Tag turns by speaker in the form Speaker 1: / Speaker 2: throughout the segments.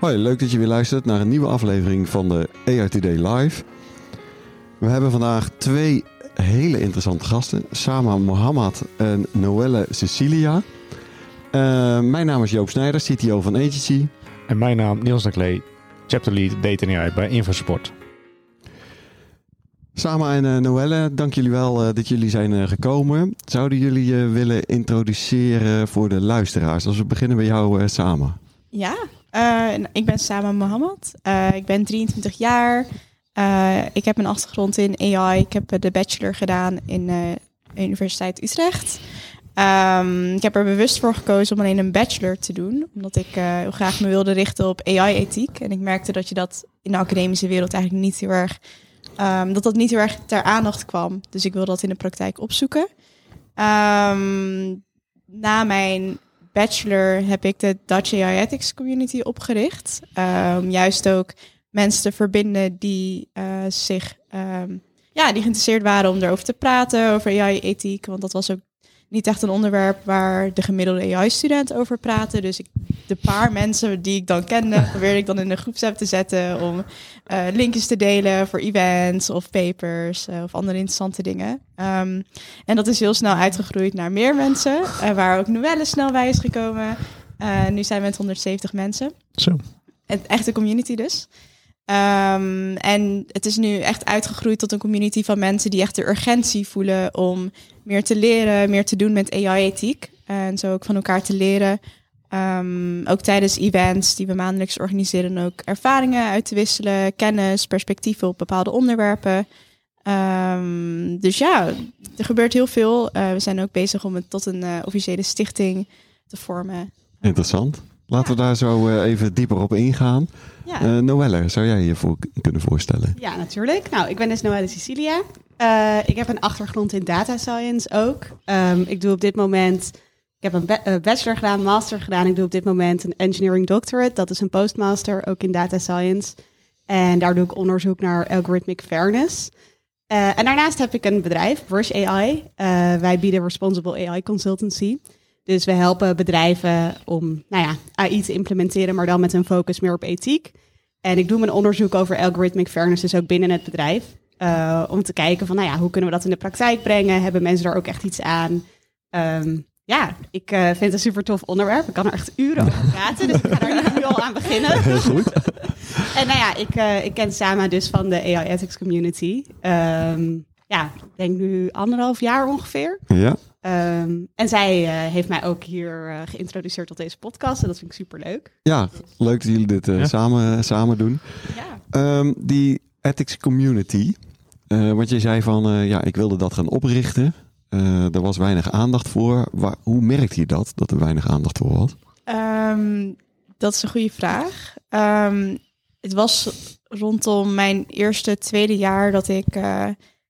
Speaker 1: Hoi, leuk dat je weer luistert naar een nieuwe aflevering van de Today Live. We hebben vandaag twee hele interessante gasten. Sama Mohammed en Noelle Cecilia. Uh, mijn naam is Joop Snijder, CTO van Agency.
Speaker 2: En mijn naam Niels Naklee, Chapter Lead Data AI bij Infosport.
Speaker 1: Sama en uh, Noelle, dank jullie wel uh, dat jullie zijn gekomen. Zouden jullie je willen introduceren voor de luisteraars? Als we beginnen bij jou, Sama.
Speaker 3: Ja, ik ben Sama Mohammed. ik ben 23 jaar. ik heb een achtergrond in AI. Ik heb de bachelor gedaan in de Universiteit Utrecht. Um, ik heb er bewust voor gekozen om alleen een bachelor te doen, omdat ik heel graag me wilde richten op AI-ethiek. En ik merkte dat je dat in de academische wereld eigenlijk niet heel erg, um, dat dat niet heel erg ter aandacht kwam. Dus ik wilde dat in de praktijk opzoeken. Um, na mijn bachelor heb ik de Dutch AI Ethics Community opgericht. juist ook mensen te verbinden die uh, zich ja, die geïnteresseerd waren om erover te praten, over AI-ethiek. Want dat was ook niet echt een onderwerp waar de gemiddelde AI-student over praten. Dus ik, de paar mensen die ik dan kende, probeerde ik dan in een groepsapp te zetten om uh, linkjes te delen voor events of papers uh, of andere interessante dingen. Um, en dat is heel snel uitgegroeid naar meer mensen, uh, waar ook Noelle snel bij is gekomen. nu zijn we met 170 mensen.
Speaker 2: Zo.
Speaker 3: Een echte community dus. Um, en het is nu echt uitgegroeid tot een community van mensen die echt de urgentie voelen om meer te leren, meer te doen met AI-ethiek. En zo ook van elkaar te leren. Um, ook tijdens events die we maandelijks organiseren, ook ervaringen uit te wisselen, kennis, perspectieven op bepaalde onderwerpen. Um, dus ja, er gebeurt heel veel. Uh, we zijn ook bezig om het tot een uh, officiële stichting te vormen.
Speaker 1: Interessant. Laten we daar zo uh, even dieper op ingaan. Ja. Uh, Noelle, zou jij je voor kunnen voorstellen?
Speaker 4: Ja, natuurlijk. Nou, ik ben dus Noelle Cecilia. Uh, ik heb een achtergrond in data science ook. Um, ik doe op dit moment, ik heb een bachelor gedaan, master gedaan. Ik doe op dit moment een engineering doctorate. Dat is een postmaster, ook in data science. En daar doe ik onderzoek naar algorithmic fairness. Uh, en daarnaast heb ik een bedrijf, Rush AI. wij bieden responsible AI consultancy. Dus we helpen bedrijven om nou ja, AI te implementeren, maar dan met een focus meer op ethiek. En ik doe mijn onderzoek over algorithmic fairness dus ook binnen het bedrijf. Om te kijken van, nou ja, hoe kunnen we dat in de praktijk brengen? Hebben mensen daar ook echt iets aan? Um, ja, ik uh, vind het een super tof onderwerp. Ik kan er echt uren over praten, dus ik ga daar nu al aan beginnen.
Speaker 1: Heel goed.
Speaker 4: en nou ja, ik, uh, ik ken Sama dus van de AI Ethics Community. Um, ja, ik denk nu anderhalf jaar ongeveer.
Speaker 1: Ja.
Speaker 4: Um, en zij uh, heeft mij ook hier uh, geïntroduceerd tot deze podcast. En dat vind ik super leuk.
Speaker 1: Ja, leuk dat jullie dit uh, ja. samen, samen doen. Ja. Um, die ethics community. wat je zei van, ja, ik wilde dat gaan oprichten. Er was weinig aandacht voor. Hoe merkte je dat, dat er weinig aandacht voor was?
Speaker 3: Um, dat is een goede vraag. het was rondom mijn eerste, tweede jaar dat ik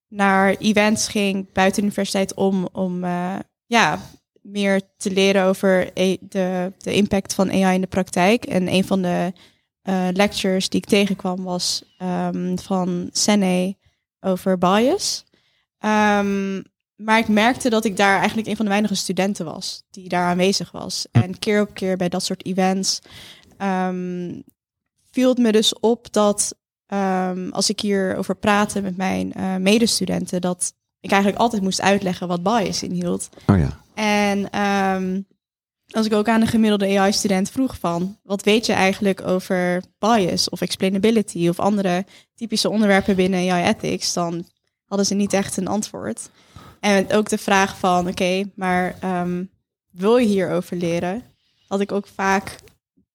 Speaker 3: naar events ging buiten de universiteit om, om uh, ja, meer te leren over de, de impact van AI in de praktijk. En een van de lectures die ik tegenkwam was um, van Sene over bias. Maar ik merkte dat ik daar eigenlijk een van de weinige studenten was die daar aanwezig was. En keer op keer bij dat soort events um, viel het me dus op dat um, als ik hierover praatte met mijn uh, medestudenten, dat ik eigenlijk altijd moest uitleggen wat bias inhield.
Speaker 1: Oh ja.
Speaker 3: En um, als ik ook aan een gemiddelde AI-student vroeg van, wat weet je eigenlijk over bias of explainability of andere typische onderwerpen binnen AI ethics, dan hadden ze niet echt een antwoord. En ook de vraag van, oké, okay, maar um, wil je hierover leren? Had ik ook vaak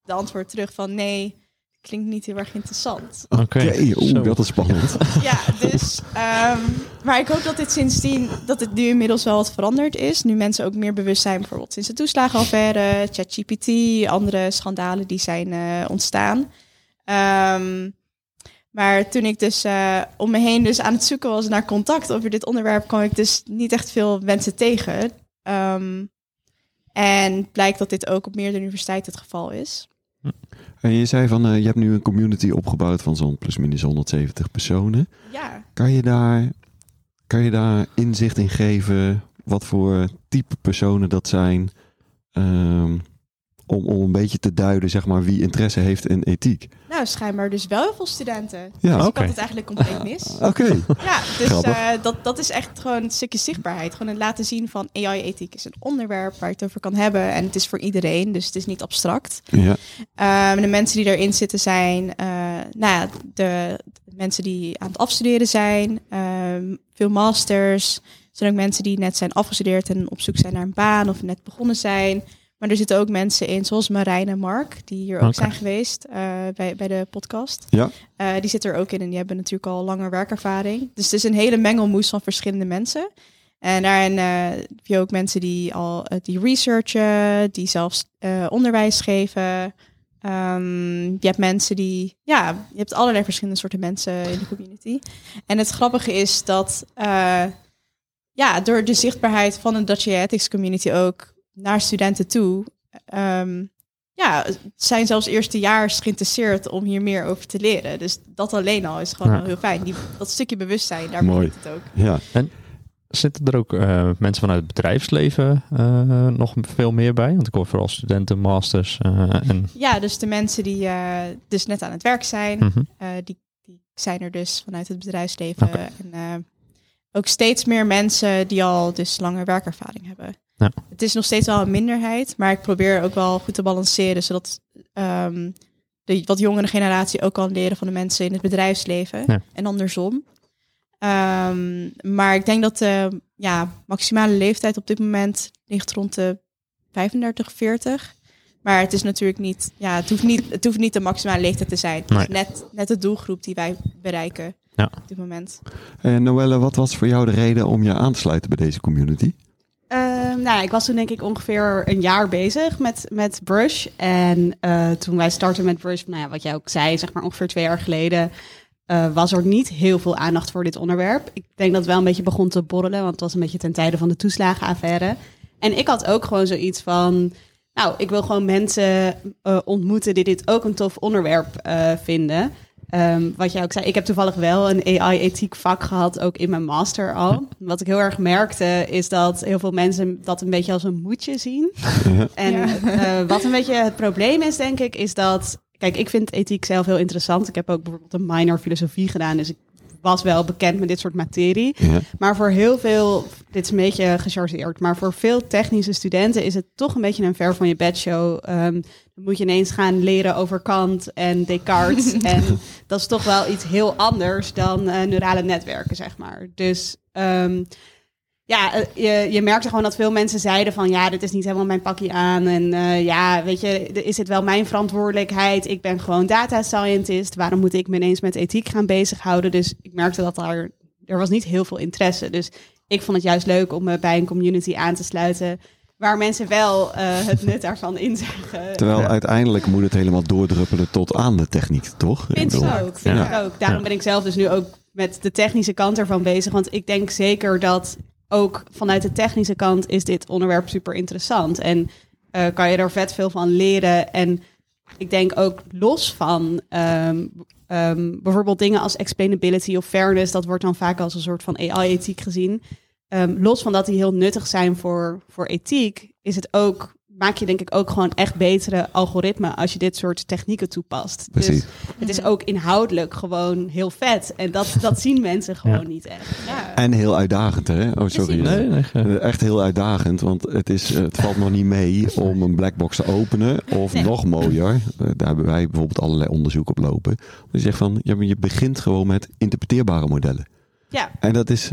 Speaker 3: de antwoord terug van, nee, klinkt niet heel erg interessant.
Speaker 1: Oké, okay. okay. dat is spannend.
Speaker 3: ja, dus, um, maar ik hoop dat dit sindsdien, dat het nu inmiddels wel wat veranderd is. Nu mensen ook meer bewust zijn, bijvoorbeeld sinds de toeslagenaffaire, ChatGPT, andere schandalen die zijn uh, ontstaan. Ehm, maar toen ik dus eh, om me heen dus aan het zoeken was naar contact over dit onderwerp, kwam ik dus niet echt veel mensen tegen. Ehm, en blijkt dat dit ook op meerdere universiteiten het geval is.
Speaker 1: En je zei van, eh, je hebt nu een community opgebouwd van zo'n plusminus 170 personen.
Speaker 3: Ja,
Speaker 1: Kan je daar, kan je daar inzicht in geven wat voor type personen dat zijn? Ehm, om, om een beetje te duiden, zeg maar, wie interesse heeft in ethiek.
Speaker 3: nou schijnbaar dus wel heel veel studenten.
Speaker 1: Ja,
Speaker 3: dus ik had het eigenlijk compleet mis.
Speaker 1: Oké.
Speaker 3: Ja, dus eh, dat, dat is echt gewoon een stukje zichtbaarheid. Gewoon het laten zien van AI-ethiek is een onderwerp waar je het over kan hebben. En het is voor iedereen, dus het is niet abstract.
Speaker 1: Ja.
Speaker 3: Ehm, de mensen die erin zitten zijn, eh, nou ja, de, de mensen die aan het afstuderen zijn, ehm, veel masters. Er zijn ook mensen die net zijn afgestudeerd en op zoek zijn naar een baan of net begonnen zijn. Maar er zitten ook mensen in, zoals Marijn en Mark, die hier ook zijn geweest eh, bij, bij de podcast.
Speaker 1: Ja.
Speaker 3: Eh, die zitten er ook in en die hebben natuurlijk al langer werkervaring. Dus het is een hele mengelmoes van verschillende mensen. En daarin eh, heb je ook mensen die al die researchen, die zelfs eh, onderwijs geven. Ehm, je hebt mensen die, ja, je hebt allerlei verschillende soorten mensen in de community. En het grappige is dat, eh, ja, door de zichtbaarheid van de Dutch Ethics community ook naar studenten toe, ehm, ja, zijn zelfs eerstejaars geïnteresseerd om hier meer over te leren. Dus dat alleen al is gewoon
Speaker 2: Ja.
Speaker 3: heel fijn. Die, dat stukje bewustzijn, daar
Speaker 1: Mooi.
Speaker 3: begint het ook.
Speaker 1: Ja.
Speaker 2: Zitten er ook eh, mensen vanuit het bedrijfsleven eh, nog veel meer bij? Want ik hoor vooral studenten, masters eh, en...
Speaker 3: Ja, dus de mensen die eh, dus net aan het werk zijn,
Speaker 2: Mhm.
Speaker 3: eh, die, die zijn er dus vanuit het bedrijfsleven. En eh, ook steeds meer mensen die al dus lange werkervaring hebben.
Speaker 2: Ja.
Speaker 3: Het is nog steeds wel een minderheid, maar ik probeer ook wel goed te balanceren, zodat ehm, de wat jongere generatie ook kan leren van de mensen in het bedrijfsleven
Speaker 2: Ja.
Speaker 3: en andersom. Ehm, maar ik denk dat de ja, maximale leeftijd op dit moment ligt rond de 35, 40. Maar het is natuurlijk niet, ja, het hoeft niet, het hoeft niet de maximale leeftijd te zijn. Het is net, net de doelgroep die wij bereiken
Speaker 2: Ja.
Speaker 3: op dit moment.
Speaker 1: En Noelle, wat was voor jou de reden om je aan te sluiten bij deze community?
Speaker 4: Ehm, nou, ik was toen denk ik ongeveer een jaar bezig met, met Brush. En eh, toen wij startten met Brush, nou ja, wat jij ook zei, zeg maar ongeveer twee jaar geleden, eh, was er niet heel veel aandacht voor dit onderwerp. Ik denk dat het wel een beetje begon te borrelen, want het was een beetje ten tijde van de toeslagenaffaire. En ik had ook gewoon zoiets van, nou, ik wil gewoon mensen eh, ontmoeten die dit ook een tof onderwerp vinden. Ehm, wat jij ook zei, ik heb toevallig wel een AI-ethiek vak gehad, ook in mijn master al. Wat ik heel erg merkte, is dat heel veel mensen dat een beetje als een moedje zien. En
Speaker 3: Ja.
Speaker 4: eh, wat een beetje het probleem is, denk ik, is dat... Kijk, ik vind ethiek zelf heel interessant. Ik heb ook bijvoorbeeld een minor filosofie gedaan, dus ik was wel bekend met dit soort materie.
Speaker 1: Ja.
Speaker 4: Maar voor heel veel, dit is een beetje gechargeerd, maar voor veel technische studenten is het toch een beetje een ver van je bedshow. Ehm dan moet je ineens gaan leren over Kant en Descartes. en dat is toch wel iets heel anders dan eh, neurale netwerken, zeg maar. Dus ehm, ja, eh, je, je merkte gewoon dat veel mensen zeiden van ja, dit is niet helemaal mijn pakje aan. En eh, ja, weet je, is het wel mijn verantwoordelijkheid? Ik ben gewoon data scientist. Waarom moet ik me ineens met ethiek gaan bezighouden? Dus ik merkte dat daar, er was niet heel veel interesse. Dus ik vond het juist leuk om me bij een community aan te sluiten. Waar mensen wel eh, het nut daarvan inzagen.
Speaker 1: Terwijl
Speaker 2: Ja.
Speaker 1: uiteindelijk moet het helemaal doordruppelen tot aan de techniek, toch? Ik
Speaker 4: Vind ik ook. Vind
Speaker 2: Ja.
Speaker 4: ik ook. Daarom
Speaker 2: Ja.
Speaker 4: ben ik zelf dus nu ook met de technische kant ervan bezig. Want ik denk zeker dat ook vanuit de technische kant is dit onderwerp super interessant. En eh, kan je er vet veel van leren. En ik denk ook los van ehm, ehm, bijvoorbeeld dingen als explainability of fairness. Dat wordt dan vaak als een soort van AI-ethiek gezien. Ehm, los van dat die heel nuttig zijn voor, voor ethiek, is het ook, maak je denk ik ook gewoon echt betere algoritmen als je dit soort technieken toepast.
Speaker 1: Precies.
Speaker 4: Dus het is ook inhoudelijk gewoon heel vet. En dat, dat zien mensen gewoon
Speaker 2: Ja.
Speaker 4: niet echt.
Speaker 3: Ja.
Speaker 1: En heel uitdagend, hè? Oh, sorry.
Speaker 2: Nee, nee,
Speaker 1: Eh, Echt heel uitdagend, want het, is, het valt nog niet mee om een blackbox te openen. Of
Speaker 4: Nee.
Speaker 1: nog mooier, eh, daar hebben wij bijvoorbeeld allerlei onderzoek op lopen. Je zegt van, ja, maar je begint gewoon met interpreteerbare modellen.
Speaker 4: Ja,
Speaker 1: En dat is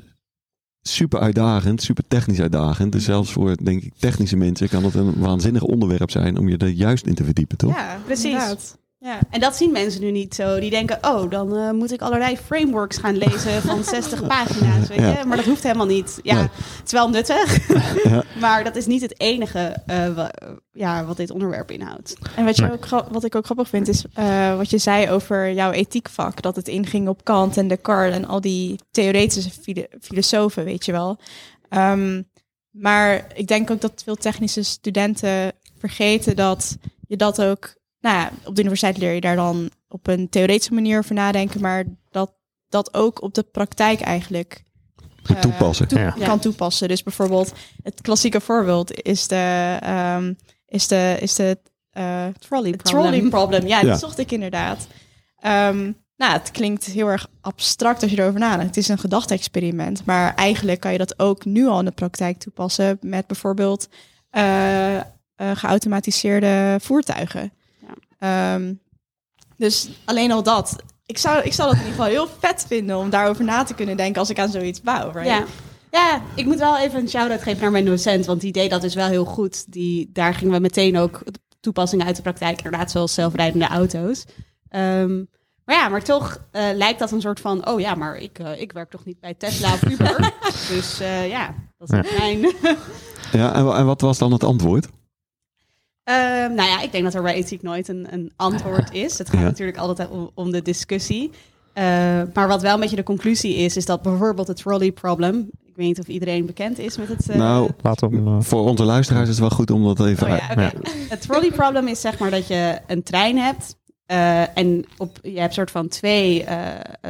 Speaker 1: super uitdagend, super technisch uitdagend. Dus zelfs voor, denk ik, technische mensen kan het een waanzinnig onderwerp zijn om je er juist in te verdiepen, toch?
Speaker 3: Ja,
Speaker 4: Precies.
Speaker 3: inderdaad. Ja.
Speaker 4: En dat zien mensen nu niet zo. Die denken, oh, dan eh, moet ik allerlei frameworks gaan lezen van 60 pagina's, weet je.
Speaker 1: Ja.
Speaker 4: Maar dat hoeft helemaal niet. Ja,
Speaker 1: Nee.
Speaker 4: het is wel nuttig,
Speaker 1: Ja.
Speaker 4: maar dat is niet het enige eh, ja, wat dit onderwerp inhoudt.
Speaker 3: En wat, je
Speaker 2: Nee.
Speaker 3: ook, wat ik ook grappig vind, is eh, wat je zei over jouw ethiekvak. Dat het inging op Kant en Descartes en al die theoretische file- filosofen, weet je wel. Ehm, maar ik denk ook dat veel technische studenten vergeten dat je dat ook... Nou ja, op de universiteit leer je daar dan op een theoretische manier over nadenken. Maar dat dat ook op de praktijk eigenlijk eh,
Speaker 1: toepassen.
Speaker 3: toe-
Speaker 2: Ja.
Speaker 3: kan toepassen. Dus bijvoorbeeld het klassieke voorbeeld is de... ehm, is de, is de eh,
Speaker 4: Trolley
Speaker 3: het trolley problem, ja,
Speaker 1: Ja.
Speaker 3: die zocht ik inderdaad. Ehm, nou, het klinkt heel erg abstract als je erover nadenkt. Het is een gedachte-experiment, maar eigenlijk kan je dat ook nu al in de praktijk toepassen met bijvoorbeeld eh, eh, geautomatiseerde voertuigen.
Speaker 4: Ja.
Speaker 3: Ehm, dus alleen al dat. Ik zou, ik zou dat in ieder geval heel vet vinden om daarover na te kunnen denken als ik aan zoiets bouw. Right?
Speaker 4: Ja. ja, ik moet wel even een shout-out geven naar mijn docent, want die deed dat dus wel heel goed. Die, daar gingen we meteen ook toepassingen uit de praktijk, inderdaad zoals zelfrijdende auto's. Ehm, maar ja, maar toch eh, lijkt dat een soort van, oh ja, maar ik, eh, ik werk toch niet bij Tesla of Uber. dus eh, ja, dat is mijn...
Speaker 1: Ja, en, en wat was dan het antwoord?
Speaker 4: Ehm, nou ja, ik denk dat er bij ethiek nooit een, een antwoord is. Het gaat
Speaker 1: Ja.
Speaker 4: natuurlijk altijd om, om de discussie. Eh, maar wat wel een beetje de conclusie is, is dat bijvoorbeeld het trolley problem. Ik weet niet of iedereen bekend is met het. eh,
Speaker 1: nou,
Speaker 2: Laten we hem, eh,
Speaker 1: voor onze luisteraars is het wel goed om dat even...
Speaker 4: Oh ja, oké.
Speaker 2: Ja.
Speaker 4: Het trolley problem is zeg maar dat je een trein hebt. eh, en op, je hebt soort van twee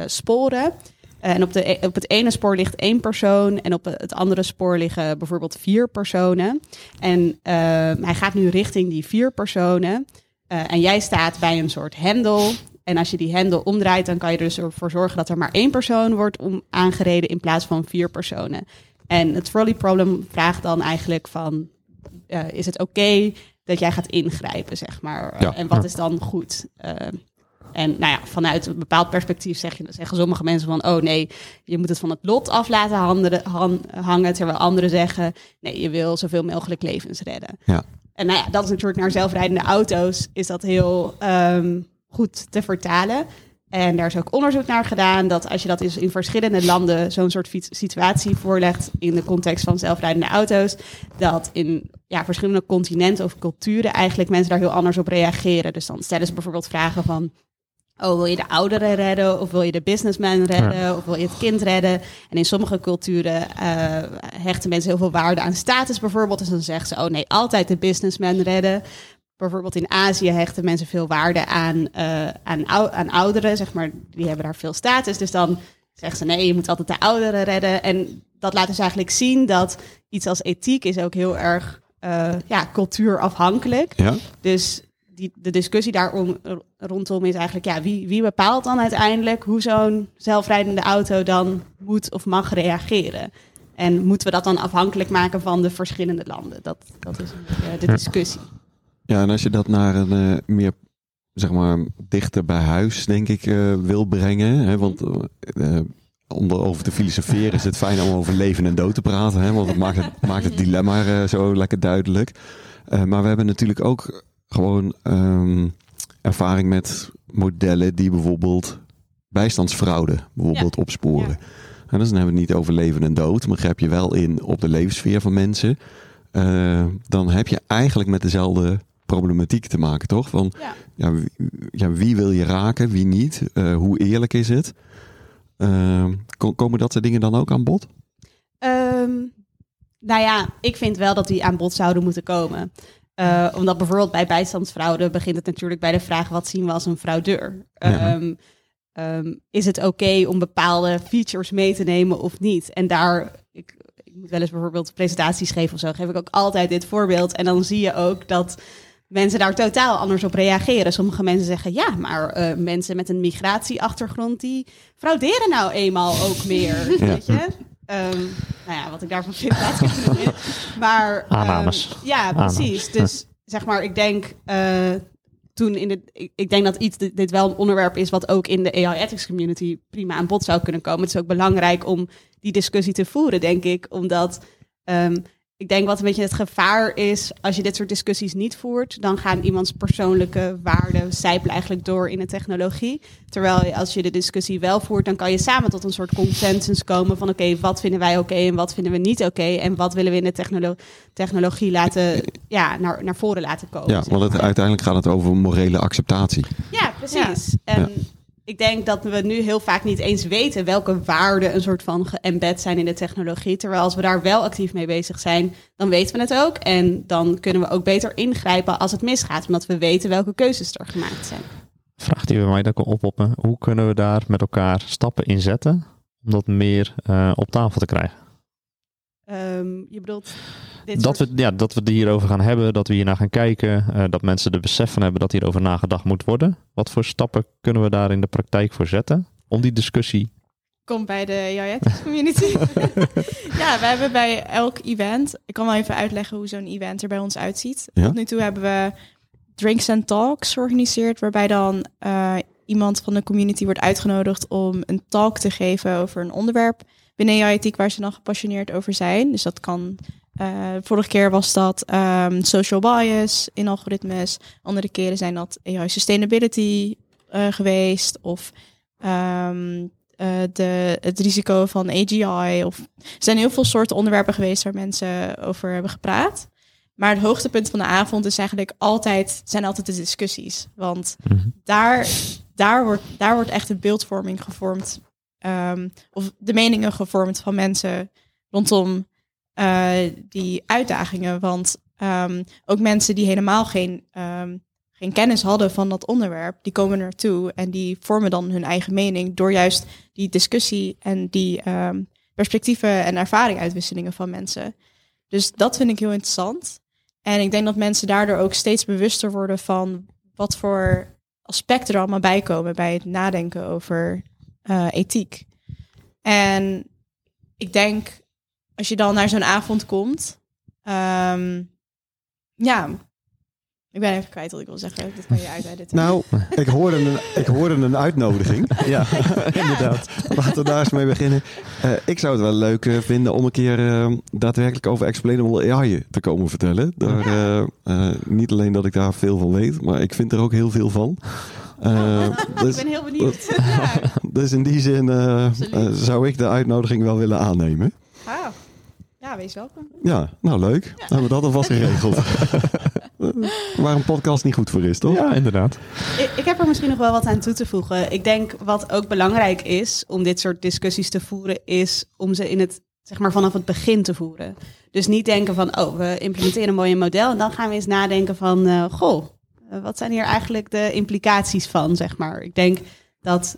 Speaker 4: sporen. Eh, en op, de, op het ene spoor ligt één persoon. En op het andere spoor liggen bijvoorbeeld vier personen. En eh, hij gaat nu richting die vier personen. Eh, en jij staat bij een soort hendel. En als je die hendel omdraait, dan kan je er dus ervoor zorgen dat er maar één persoon wordt om aangereden in plaats van vier personen. En het trolley problem vraagt dan eigenlijk van, eh, is het oké dat jij gaat ingrijpen, zeg maar?
Speaker 1: Ja.
Speaker 4: En wat is dan goed? En nou ja, vanuit een bepaald perspectief zeg je, zeggen sommige mensen van, oh nee, je moet het van het lot af laten handelen- han- hangen, terwijl anderen zeggen, nee, je wil zoveel mogelijk levens redden.
Speaker 1: Ja.
Speaker 4: En nou ja, dat is natuurlijk naar zelfrijdende auto's, is dat heel ehm, goed te vertalen. En daar is ook onderzoek naar gedaan dat als je dat is in verschillende landen zo'n soort situatie voorlegt in de context van zelfrijdende auto's, dat in ja, verschillende continenten of culturen eigenlijk mensen daar heel anders op reageren. Dus dan stellen ze bijvoorbeeld vragen van, oh wil je de ouderen redden of wil je de businessman redden of wil je het kind redden? En in sommige culturen eh, hechten mensen heel veel waarde aan status bijvoorbeeld. Dus dan zeggen ze, oh nee, altijd de businessman redden. Bijvoorbeeld in Azië hechten mensen veel waarde aan, eh, aan, ou- aan ouderen, zeg maar. Die hebben daar veel status. Dus dan zeggen ze, nee, je moet altijd de ouderen redden. En dat laat dus eigenlijk zien dat iets als ethiek is ook heel erg eh, ja, cultuurafhankelijk.
Speaker 1: Ja?
Speaker 4: Dus die, de discussie daar om, rondom is eigenlijk, ja, wie, wie bepaalt dan uiteindelijk hoe zo'n zelfrijdende auto dan moet of mag reageren? En moeten we dat dan afhankelijk maken van de verschillende landen? Dat, dat is de discussie.
Speaker 1: Ja, en als je dat naar een eh, meer, zeg maar, dichter bij huis, denk ik, eh, wil brengen. Hè, want eh, eh, om erover te filosoferen is het fijn om over leven en dood te praten. Hè, want het maakt het, maakt het dilemma eh, zo lekker duidelijk. Eh, maar we hebben natuurlijk ook gewoon ehm, ervaring met modellen die bijvoorbeeld bijstandsfraude bijvoorbeeld opsporen. En dus dan hebben we het niet over leven en dood, maar grijp je wel in op de levenssfeer van mensen. eh, dan heb je eigenlijk met dezelfde problematiek te maken, toch? Van
Speaker 4: Ja.
Speaker 1: ja, wie, ja, wie wil je raken, wie niet? Eh, hoe eerlijk is het? Eh, ko- komen dat soort dingen dan ook aan bod?
Speaker 4: Ehm, nou ja, ik vind wel dat die aan bod zouden moeten komen. Eh, omdat bijvoorbeeld bij bijstandsfraude begint het natuurlijk bij de vraag: wat zien we als een fraudeur?
Speaker 1: Ja.
Speaker 4: Ehm, ehm, is het oké om bepaalde features mee te nemen of niet? En daar, ik, ik moet wel eens bijvoorbeeld presentaties geven of zo, geef ik ook altijd dit voorbeeld. En dan zie je ook dat mensen daar totaal anders op reageren. Sommige mensen zeggen ja, maar eh, mensen met een migratieachtergrond die frauderen nou eenmaal ook meer.
Speaker 1: Ja.
Speaker 4: Weet je? Ehm, nou ja, wat ik daarvan vind, laat ik het. Maar ehm, ja, precies. Dus zeg maar, ik denk eh, toen in de, ik, ik denk dat iets dit, dit wel een onderwerp is wat ook in de AI ethics community prima aan bod zou kunnen komen. Het is ook belangrijk om die discussie te voeren, denk ik, omdat ehm, ik denk wat een beetje het gevaar is, als je dit soort discussies niet voert, dan gaan iemands persoonlijke waarden zijpelen eigenlijk door in de technologie. Terwijl als je de discussie wel voert, dan kan je samen tot een soort consensus komen van oké, wat vinden wij oké en wat vinden we niet oké en wat willen we in de technolo technologie laten, ja, naar, naar voren laten komen.
Speaker 1: Ja, want het, uiteindelijk gaat het over morele acceptatie.
Speaker 4: Ja, precies. En
Speaker 1: Ja.
Speaker 4: Ik denk dat we nu heel vaak niet eens weten welke waarden een soort van geëmbed zijn in de technologie. Terwijl als we daar wel actief mee bezig zijn, dan weten we het ook. En dan kunnen we ook beter ingrijpen als het misgaat, omdat we weten welke keuzes er gemaakt zijn.
Speaker 2: Vraag die bij mij dan kan oppoppen. Hoe kunnen we daar met elkaar stappen in zetten om dat meer eh, op tafel te krijgen?
Speaker 4: Ehm, je bedoelt dit
Speaker 2: Dat we, ja, dat we het hierover gaan hebben, dat we hiernaar gaan kijken, eh, dat mensen er besef van hebben dat hierover nagedacht moet worden. Wat voor stappen kunnen we daar in de praktijk voor zetten om die discussie?
Speaker 3: Kom bij de Ethics Community. ja, we hebben bij elk event... Ik kan wel even uitleggen hoe zo'n event er bij ons uitziet.
Speaker 1: Ja.
Speaker 3: Tot nu toe hebben we drinks and talks georganiseerd... waarbij dan eh, iemand van de community wordt uitgenodigd... om een talk te geven over een onderwerp binnen AI Ethiek... waar ze dan gepassioneerd over zijn. Dus dat kan... eh, vorige keer was dat ehm, social bias in algoritmes. Andere keren zijn dat AI sustainability eh, geweest. Of ehm, eh, de, het risico van AGI. Of, er zijn heel veel soorten onderwerpen geweest waar mensen over hebben gepraat. Maar het hoogtepunt van de avond is eigenlijk altijd, zijn altijd de discussies. Want daar, daar, wordt, daar wordt echt een beeldvorming gevormd. ehm, of de meningen gevormd van mensen rondom eh, die uitdagingen. Want ehm, ook mensen die helemaal geen, ehm, geen kennis hadden van dat onderwerp, die komen naartoe en die vormen dan hun eigen mening door juist die discussie en die ehm, perspectieven en ervaringuitwisselingen van mensen. Dus dat vind ik heel interessant. En ik denk dat mensen daardoor ook steeds bewuster worden van wat voor aspecten er allemaal bij komen bij het nadenken over eh, ethiek. En ik denk, als je dan naar zo'n avond komt, ehm, ja, ik ben even kwijt wat ik wil zeggen. Dat kan je.
Speaker 1: Nou, ik hoorde een, ik hoorde een uitnodiging.
Speaker 2: Ja, inderdaad.
Speaker 1: Laten we daar eens mee beginnen. Eh, ik zou het wel leuk eh, vinden om een keer eh, daadwerkelijk over explainable AI te komen vertellen. Daar, eh, niet alleen dat ik daar veel van weet, maar ik vind er ook heel veel van. Eh,
Speaker 4: ik
Speaker 1: dus,
Speaker 4: ben heel benieuwd. ja.
Speaker 1: dus in die zin zou ik de uitnodiging wel willen aannemen.
Speaker 3: Ah, ja, wees welkom.
Speaker 1: Ja, nou leuk. Dan hebben we dat alvast geregeld. Waar een podcast niet goed voor is, toch?
Speaker 2: Ja, inderdaad.
Speaker 4: Ik, ik heb er misschien nog wel wat aan toe te voegen. Ik denk wat ook belangrijk is om dit soort discussies te voeren, is om ze in het, zeg maar, vanaf het begin te voeren. Dus niet denken van, oh, we implementeren een mooi model en dan gaan we eens nadenken van, eh, goh, eh, wat zijn hier eigenlijk de implicaties van, zeg maar. Ik denk dat,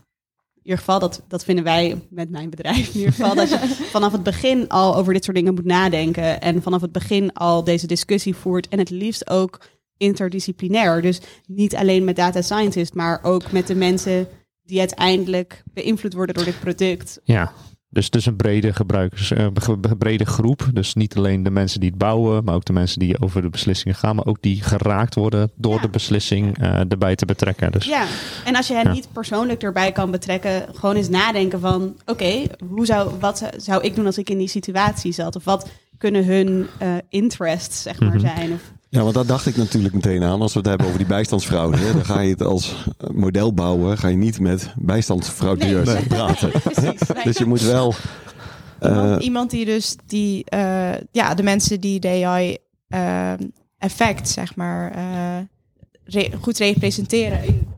Speaker 4: in ieder geval, dat, dat vinden wij met mijn bedrijf in ieder geval, dat je vanaf het begin al over dit soort dingen moet nadenken en vanaf het begin al deze discussie voert en het liefst ook interdisciplinair. Dus niet alleen met data scientists, maar ook met de mensen die uiteindelijk beïnvloed worden door dit product.
Speaker 2: Ja, dus het is een brede gebruikers, eh, ge- brede groep. Dus niet alleen de mensen die het bouwen, maar ook de mensen die over de beslissingen gaan, maar ook die geraakt worden door
Speaker 4: Ja.
Speaker 2: de beslissing eh, erbij te betrekken. Dus
Speaker 4: Ja, en als je hen
Speaker 2: Ja.
Speaker 4: niet persoonlijk erbij kan betrekken, gewoon eens nadenken van, oké, hoe zou, wat zou ik doen als ik in die situatie zat? Of wat kunnen hun eh, interests, zeg maar,
Speaker 2: Mhm.
Speaker 4: zijn? Of,
Speaker 1: Ja, want daar dacht ik natuurlijk meteen aan. Als we het hebben over die bijstandsfraude. hè, dan ga je het als model bouwen. Ga je niet met bijstandsfraudeurs
Speaker 4: Nee, nee.
Speaker 1: praten.
Speaker 4: precies.
Speaker 1: Dus je moet wel... eh,
Speaker 3: Iemand, iemand die dus die, eh, ja, de mensen die de AI eh, effect, zeg maar, re- goed representeren. In,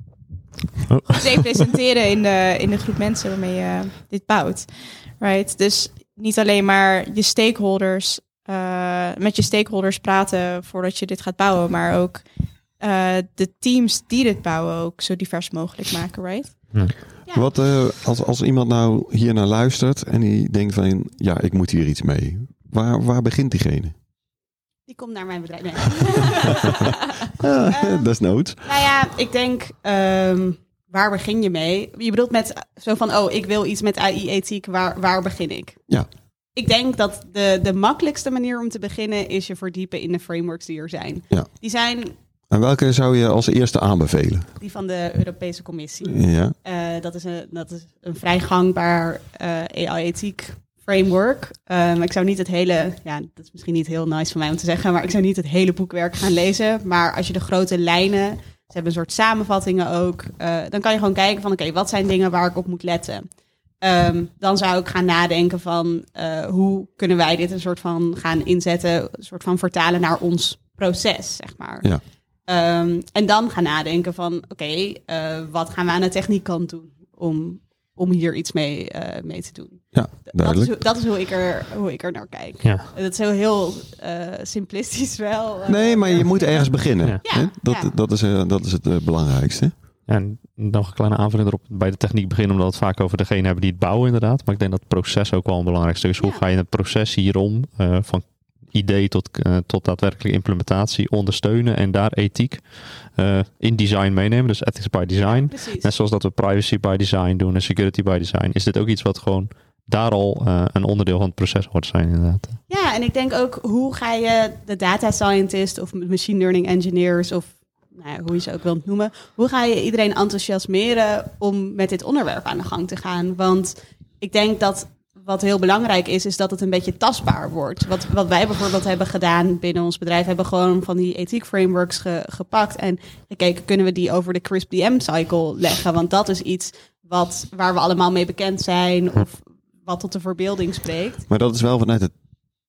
Speaker 2: Oh.
Speaker 3: Goed representeren in de, in de groep mensen waarmee je dit bouwt. Right? Dus niet alleen maar je stakeholders, eh, met je stakeholders praten voordat je dit gaat bouwen, maar ook eh, de teams die dit bouwen ook zo divers mogelijk maken, right?
Speaker 4: Ja.
Speaker 1: Wat eh, als, als iemand nou hier naar luistert en die denkt van... Ja, ik moet hier iets mee. Waar, waar begint diegene?
Speaker 4: Die komt naar mijn bedrijf. Nee.
Speaker 1: Ah, desnoods.
Speaker 4: Nou ja, ik denk, ehm, waar begin je mee? Je bedoelt met zo van, oh, ik wil iets met AI-ethiek, waar, waar begin ik?
Speaker 1: Ja.
Speaker 4: Ik denk dat de, de makkelijkste manier om te beginnen is je verdiepen in de frameworks die er zijn.
Speaker 1: Ja.
Speaker 4: Die zijn
Speaker 1: En welke zou je als eerste aanbevelen?
Speaker 4: die van de Europese Commissie.
Speaker 1: Ja,
Speaker 4: Eh, dat, is een, dat is een vrij gangbaar eh, AI-ethiek framework. Um, ik zou niet het hele, ja, dat is misschien niet heel nice van mij om te zeggen, maar ik zou niet het hele boekwerk gaan lezen. Maar als je de grote lijnen, ze hebben een soort samenvattingen ook, uh, dan kan je gewoon kijken van oké, wat zijn dingen waar ik op moet letten. Um, dan zou ik gaan nadenken van uh, hoe kunnen wij dit een soort van gaan inzetten, een soort van vertalen naar ons proces, zeg maar.
Speaker 1: Ja.
Speaker 4: Um, en dan gaan nadenken van oké, okay, uh, wat gaan we aan de techniekkant doen om, om hier iets mee, uh, mee te doen.
Speaker 1: Ja, duidelijk.
Speaker 4: Dat is, dat is hoe, ik er, hoe ik er naar kijk.
Speaker 2: Ja.
Speaker 4: Dat is heel, heel uh, simplistisch wel.
Speaker 1: nee, maar je moet ergens beginnen.
Speaker 2: Ja.
Speaker 1: Hè? Dat,
Speaker 4: Ja.
Speaker 1: dat, is, uh, dat is het uh, belangrijkste.
Speaker 2: En nog een kleine aanvulling erop bij de techniek beginnen, omdat we het vaak over degene hebben die het bouwen inderdaad. Maar ik denk dat het proces ook wel een belangrijk stuk is. Hoe
Speaker 4: Ja.
Speaker 2: ga je het proces hierom uh, van idee tot, uh, tot daadwerkelijke implementatie ondersteunen en daar ethiek uh, in design meenemen. Dus ethics by design. Net zoals dat we privacy by design doen en security by design. Is dit ook iets wat gewoon daar al uh, een onderdeel van het proces hoort zijn inderdaad.
Speaker 4: Ja, en ik denk ook hoe ga je de data scientist of machine learning engineers of nou ja, hoe je ze ook wilt noemen, hoe ga je iedereen enthousiasmeren om met dit onderwerp aan de gang te gaan? Want ik denk dat wat heel belangrijk is, is dat het een beetje tastbaar wordt. Wat, wat wij bijvoorbeeld hebben gedaan binnen ons bedrijf, hebben gewoon van die ethiek frameworks ge, gepakt en gekeken, kunnen we die over de CRISP DM cycle leggen? Want dat is iets wat, waar we allemaal mee bekend zijn of wat tot de verbeelding spreekt.
Speaker 1: Maar dat is wel vanuit de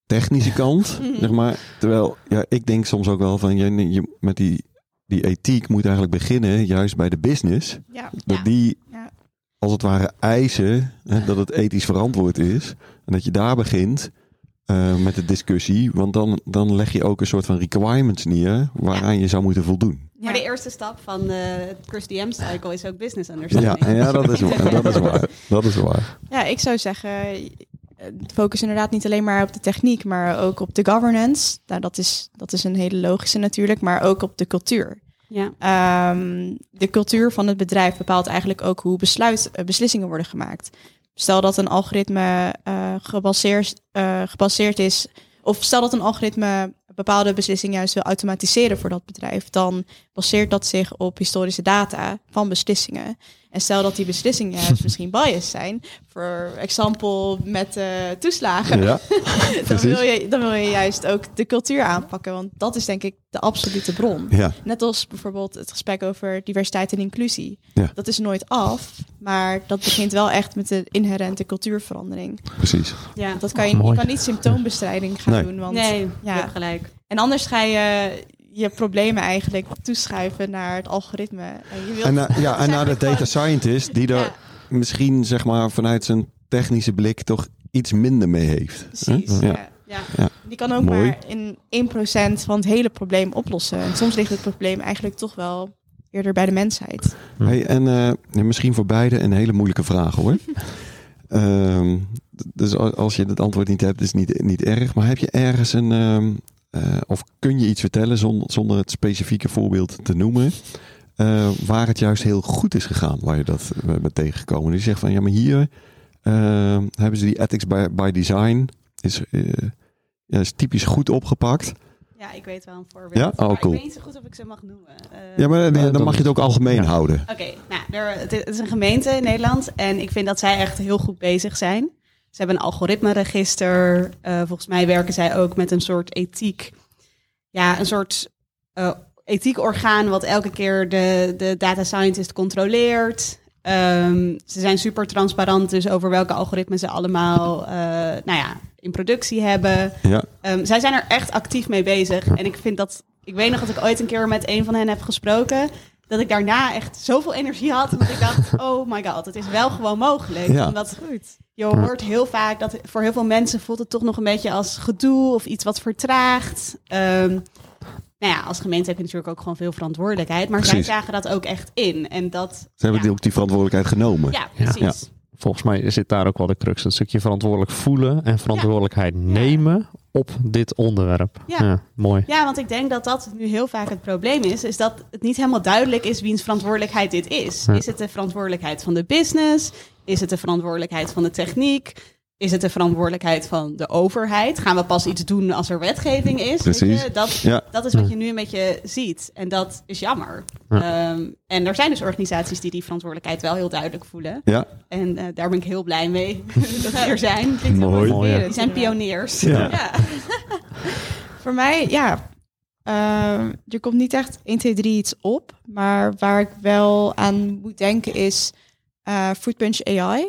Speaker 1: technische kant, zeg maar. Terwijl, ja, ik denk soms ook wel van, je, je, met die, die ethiek moet eigenlijk beginnen juist bij de business.
Speaker 3: Ja.
Speaker 1: Dat
Speaker 4: Ja.
Speaker 1: die,
Speaker 3: Ja.
Speaker 1: als het ware, eisen hè, dat het ethisch verantwoord is. En dat je daar begint uh, met de discussie. Want dan, dan leg je ook een soort van requirements neer waaraan je zou moeten voldoen.
Speaker 4: Maar de eerste stap van de Chris DM cycle is ook business
Speaker 1: Ja,
Speaker 4: understanding.
Speaker 1: ja dat, is, waar, dat is waar. Dat is waar.
Speaker 3: Ja, ik zou zeggen, eh, focus inderdaad niet alleen maar op de techniek, maar ook op de governance. Nou, dat is, dat is een hele logische natuurlijk, maar ook op de cultuur. Um, de cultuur van het bedrijf bepaalt eigenlijk ook hoe besluit, uh, beslissingen worden gemaakt. Stel dat een algoritme uh, gebaseerd, uh, gebaseerd is, of stel dat een algoritme bepaalde beslissingen juist wil automatiseren voor dat bedrijf, dan baseert dat zich op historische data van beslissingen. En stel dat die beslissingen juist misschien biased zijn, voor example met uh, toeslagen,
Speaker 1: ja,
Speaker 3: dan, wil je, dan wil je juist ook de cultuur aanpakken, want dat is denk ik de absolute bron.
Speaker 1: Ja.
Speaker 3: Net als bijvoorbeeld het gesprek over diversiteit en inclusie.
Speaker 1: Ja.
Speaker 3: Dat is nooit af, maar dat begint wel echt met de inherente cultuurverandering.
Speaker 1: Precies.
Speaker 4: Ja.
Speaker 3: Dat kan je, je kan niet symptoombestrijding gaan
Speaker 1: Nee.
Speaker 3: doen, want
Speaker 4: Nee,
Speaker 3: ja.
Speaker 4: je hebt gelijk.
Speaker 3: en anders ga je je problemen eigenlijk toeschuiven naar het algoritme. En je wilt
Speaker 1: En, na, ja, en naar de data
Speaker 3: gewoon-
Speaker 1: scientist die er
Speaker 3: Ja.
Speaker 1: misschien zeg maar vanuit zijn technische blik toch iets minder mee heeft.
Speaker 3: Precies. Ja.
Speaker 4: Ja.
Speaker 1: Ja.
Speaker 3: Die kan ook
Speaker 1: Mooi.
Speaker 3: maar in 1% van het hele probleem oplossen. En soms ligt het probleem eigenlijk toch wel eerder bij de mensheid.
Speaker 1: Hey, en uh, misschien voor beide een hele moeilijke vraag hoor. um, dus als je het antwoord niet hebt, is niet, niet erg. Maar heb je ergens een. Um, uh, of kun je iets vertellen zonder, zonder het specifieke voorbeeld te noemen? Uh, waar het juist heel goed is gegaan, waar je dat uh, bent tegengekomen. Dus je zegt van ja, maar hier hebben ze die ethics by, by design. Is, ja, is typisch goed opgepakt.
Speaker 4: Ja, ik weet wel een voorbeeld.
Speaker 1: Ja? Oh,
Speaker 4: maar
Speaker 1: cool.
Speaker 4: Ik weet niet zo goed of ik ze mag noemen. Uh,
Speaker 1: ja, maar dan, dan mag je het ook algemeen
Speaker 2: Ja.
Speaker 1: houden.
Speaker 4: Oké, okay, nou, er, het is een gemeente in Nederland en ik vind dat zij echt heel goed bezig zijn. Ze hebben een algoritmeregister. Uh, volgens mij werken zij ook met een soort ethiek. Ja, een soort uh, ethiek orgaan wat elke keer de, de data scientist controleert. Um, ze zijn super transparant dus over welke algoritmen ze allemaal uh, nou ja, in productie hebben.
Speaker 1: Ja.
Speaker 4: Um, zij zijn er echt actief mee bezig. En ik vind dat. Ik weet nog dat ik ooit een keer met een van hen heb gesproken. Dat ik daarna echt zoveel energie had. Dat ik dacht: oh my god, het is wel gewoon mogelijk.
Speaker 1: Ja.
Speaker 4: Omdat je hoort heel vaak dat voor heel veel mensen voelt het toch nog een beetje als gedoe of iets wat vertraagt. Um, nou ja, als gemeente heb je natuurlijk ook gewoon veel verantwoordelijkheid. Maar
Speaker 1: Precies.
Speaker 4: zij zagen dat ook echt in. En dat.
Speaker 1: Ze hebben
Speaker 4: ja,
Speaker 1: ook die verantwoordelijkheid genomen.
Speaker 4: ja, precies.
Speaker 1: Ja.
Speaker 2: Volgens mij zit daar ook wel de crux. Een stukje verantwoordelijk voelen en verantwoordelijkheid nemen op dit onderwerp.
Speaker 4: Ja.
Speaker 2: mooi.
Speaker 4: Ja, want ik denk dat dat nu heel vaak het probleem is. Is dat het niet helemaal duidelijk is wiens verantwoordelijkheid dit is.
Speaker 2: Ja.
Speaker 4: Is het de verantwoordelijkheid van de business? Is het de verantwoordelijkheid van de techniek? Is het de verantwoordelijkheid van de overheid? Gaan we pas iets doen als er wetgeving is? Weet
Speaker 1: Precies.
Speaker 4: je? Dat,
Speaker 1: Ja.
Speaker 4: dat is wat je nu een beetje ziet. En dat is jammer. Ehm, en er zijn dus organisaties die die verantwoordelijkheid wel heel duidelijk voelen.
Speaker 1: Ja,
Speaker 4: En eh, daar ben ik heel blij mee dat die er zijn.
Speaker 1: mooi.
Speaker 2: Mooi, ja.
Speaker 4: Die zijn pioniers.
Speaker 1: Ja.
Speaker 3: Ja. Voor mij, ja. ehm, er komt niet echt 1, 2, 3 iets op. Maar waar ik wel aan moet denken is eh Foodpunch AI.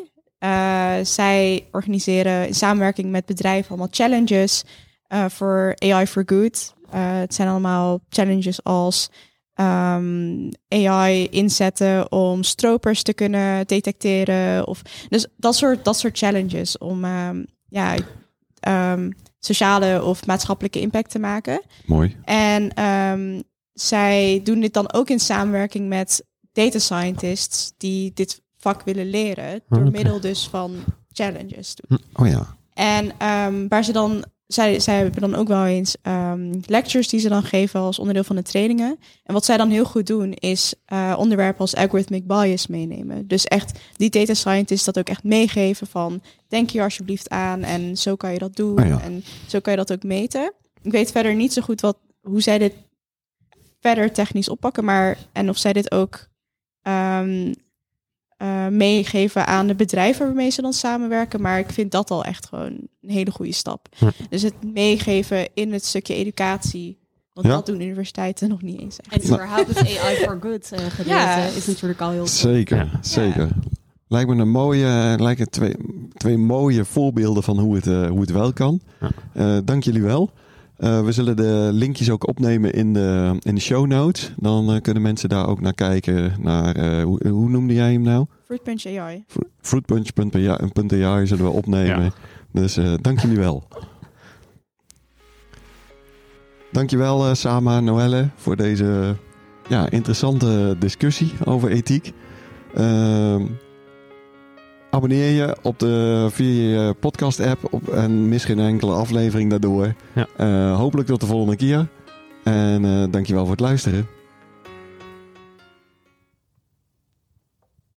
Speaker 3: Eh, zij organiseren in samenwerking met bedrijven allemaal challenges eh, voor AI for Good. Eh, het zijn allemaal challenges als ehm, AI inzetten om stropers te kunnen detecteren. Of, dus dat soort, dat soort challenges om ehm, ja, ehm, sociale of maatschappelijke impact te maken.
Speaker 1: mooi.
Speaker 3: En zij doen dit dan ook in samenwerking met data scientists die dit vak willen leren, door
Speaker 2: Oké.
Speaker 3: middel dus van challenges. Doen.
Speaker 1: Oh ja,
Speaker 3: En ehm, waar ze dan, zij, zij hebben dan ook wel eens ehm, lectures die ze dan geven als onderdeel van de trainingen. En wat zij dan heel goed doen, is eh, onderwerpen als algorithmic bias meenemen. Dus echt die data scientists dat ook echt meegeven van, denk hier alsjeblieft aan en zo kan je dat doen.
Speaker 1: Ah ja.
Speaker 3: En zo kan je dat ook meten. Ik weet verder niet zo goed wat, hoe zij dit verder technisch oppakken, maar en of zij dit ook ehm, eh, meegeven aan de bedrijven waarmee ze dan samenwerken. Maar ik vind dat al echt gewoon een hele goede stap.
Speaker 2: Hm.
Speaker 3: Dus het meegeven in het stukje educatie. Want
Speaker 1: Ja.
Speaker 3: dat doen universiteiten nog niet eens. echt.
Speaker 4: En überhaupt het AI for Good eh, gedeelte
Speaker 3: Ja.
Speaker 4: is natuurlijk al heel
Speaker 1: zeker,
Speaker 2: Ja.
Speaker 1: zeker. Lijkt me een mooie, lijken twee, twee mooie voorbeelden van hoe het, eh, hoe het wel kan.
Speaker 2: Ja.
Speaker 1: Eh, dank jullie wel. Eh, we zullen de linkjes ook opnemen in de, in de show notes. Dan eh, kunnen mensen daar ook naar kijken. Naar, eh, hoe, hoe noemde jij hem nou?
Speaker 3: Fruitpunch AI.
Speaker 1: Fru- Fruitpunch.ai zullen we opnemen.
Speaker 2: Ja.
Speaker 1: Dus eh, dank jullie wel. Dankjewel uh, Sama en Noelle voor deze ja, interessante discussie over ethiek. Abonneer je op de, via je podcast app op, en mis geen enkele aflevering daardoor.
Speaker 2: Ja.
Speaker 1: Eh, hopelijk tot de volgende keer. En eh dankjewel voor het luisteren.